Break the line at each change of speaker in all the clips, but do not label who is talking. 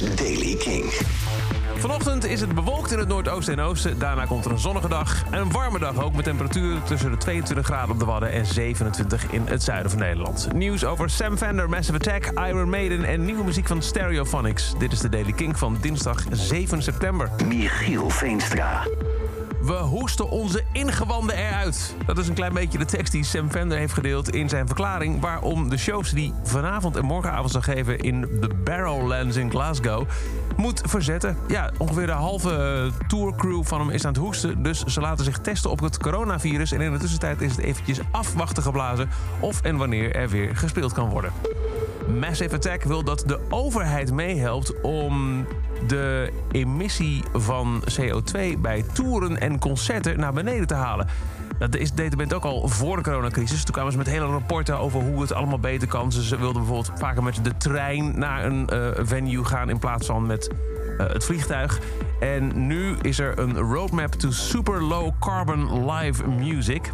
is Daily King.
Vanochtend is het bewolkt in het noordoosten en oosten. Daarna komt er een zonnige dag. En een warme dag ook met temperaturen tussen de 22 graden op de Wadden en 27 in het zuiden van Nederland. Nieuws over Sam Fender, Massive Attack, Iron Maiden en nieuwe muziek van Stereophonics. Dit is de Daily King van dinsdag 7 september.
Michiel Veenstra.
We hoesten onze ingewanden eruit. Dat is een klein beetje de tekst die Sam Fender heeft gedeeld in zijn verklaring... waarom de shows die vanavond en morgenavond zal geven in de Barrowlands in Glasgow... moet verzetten. Ja, ongeveer de halve tourcrew van hem is aan het hoesten... dus ze laten zich testen op het coronavirus... en in de tussentijd is het eventjes afwachten geblazen... of en wanneer er weer gespeeld kan worden. Massive Attack wil dat de overheid meehelpt om de emissie van CO2 bij toeren en concerten naar beneden te halen. Dat is, deed de band ook al voor de coronacrisis. Toen kwamen ze met hele rapporten over hoe het allemaal beter kan. Ze wilden bijvoorbeeld vaker met de trein naar een uh, venue gaan in plaats van met uh, het vliegtuig. En nu is er een roadmap to super low carbon live music.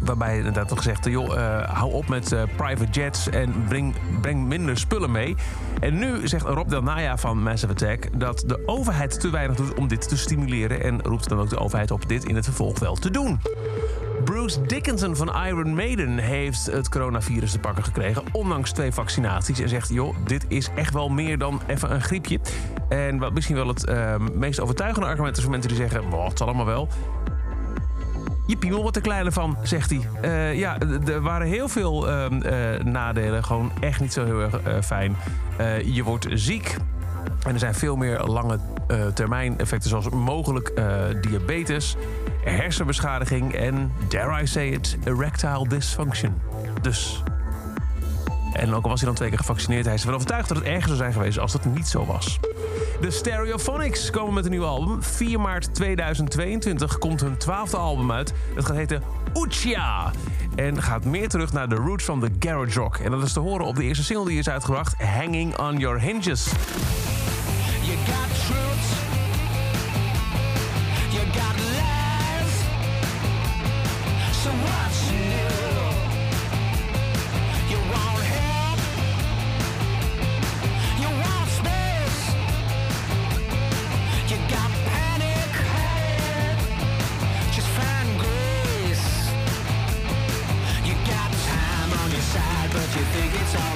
Waarbij inderdaad toch gezegd, joh, uh, hou op met uh, private jets en breng, breng minder spullen mee. En nu zegt Rob Del Naya van Massive Attack dat de overheid te weinig doet om dit te stimuleren. En roept dan ook de overheid op dit in het vervolg wel te doen. Bruce Dickinson van Iron Maiden heeft het coronavirus te pakken gekregen, ondanks twee vaccinaties. En zegt, joh, dit is echt wel meer dan even een griepje. En wat misschien wel het uh, meest overtuigende argument is voor mensen die zeggen, oh, het zal allemaal wel. Je piemel wat te kleiner van, zegt hij. Uh, ja, er waren heel veel uh, uh, nadelen. Gewoon echt niet zo heel erg fijn. je wordt ziek. En er zijn veel meer lange termijn effecten, zoals mogelijk diabetes, hersenbeschadiging en, dare I say it, erectile dysfunction. Dus. En ook al was hij dan twee keer gevaccineerd, hij is ervan overtuigd dat het erger zou zijn geweest als het niet zo was. De Stereophonics komen met een nieuw album. 4 maart 2022 komt hun twaalfde album uit. Het gaat heten Uchia. En gaat meer terug naar de roots van de garage rock. En dat is te horen op de eerste single die is uitgebracht, Hanging on Your Hinges. You got truth. tickets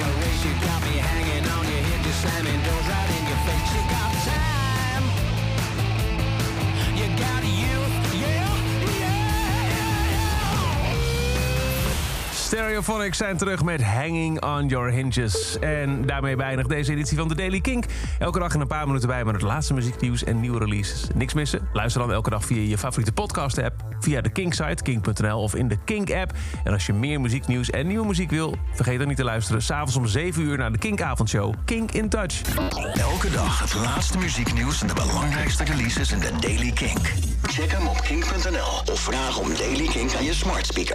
Stereophonics zijn terug met Hanging on Your Hinges. En daarmee beëindigt deze editie van de Daily Kink. Elke dag in een paar minuten bij met het laatste muzieknieuws en nieuwe releases. Niks missen? Luister dan elke dag via je favoriete podcast-app, via de Kink-site, kink.nl of in de Kink-app. En als je meer muzieknieuws en nieuwe muziek wil, vergeet dan niet te luisteren. S'avonds om 7 uur naar de Kink-avondshow. Kink in Touch.
Elke dag het laatste muzieknieuws en de belangrijkste releases in de Daily Kink. Check hem op kink.nl of vraag om Daily Kink aan je smart speaker.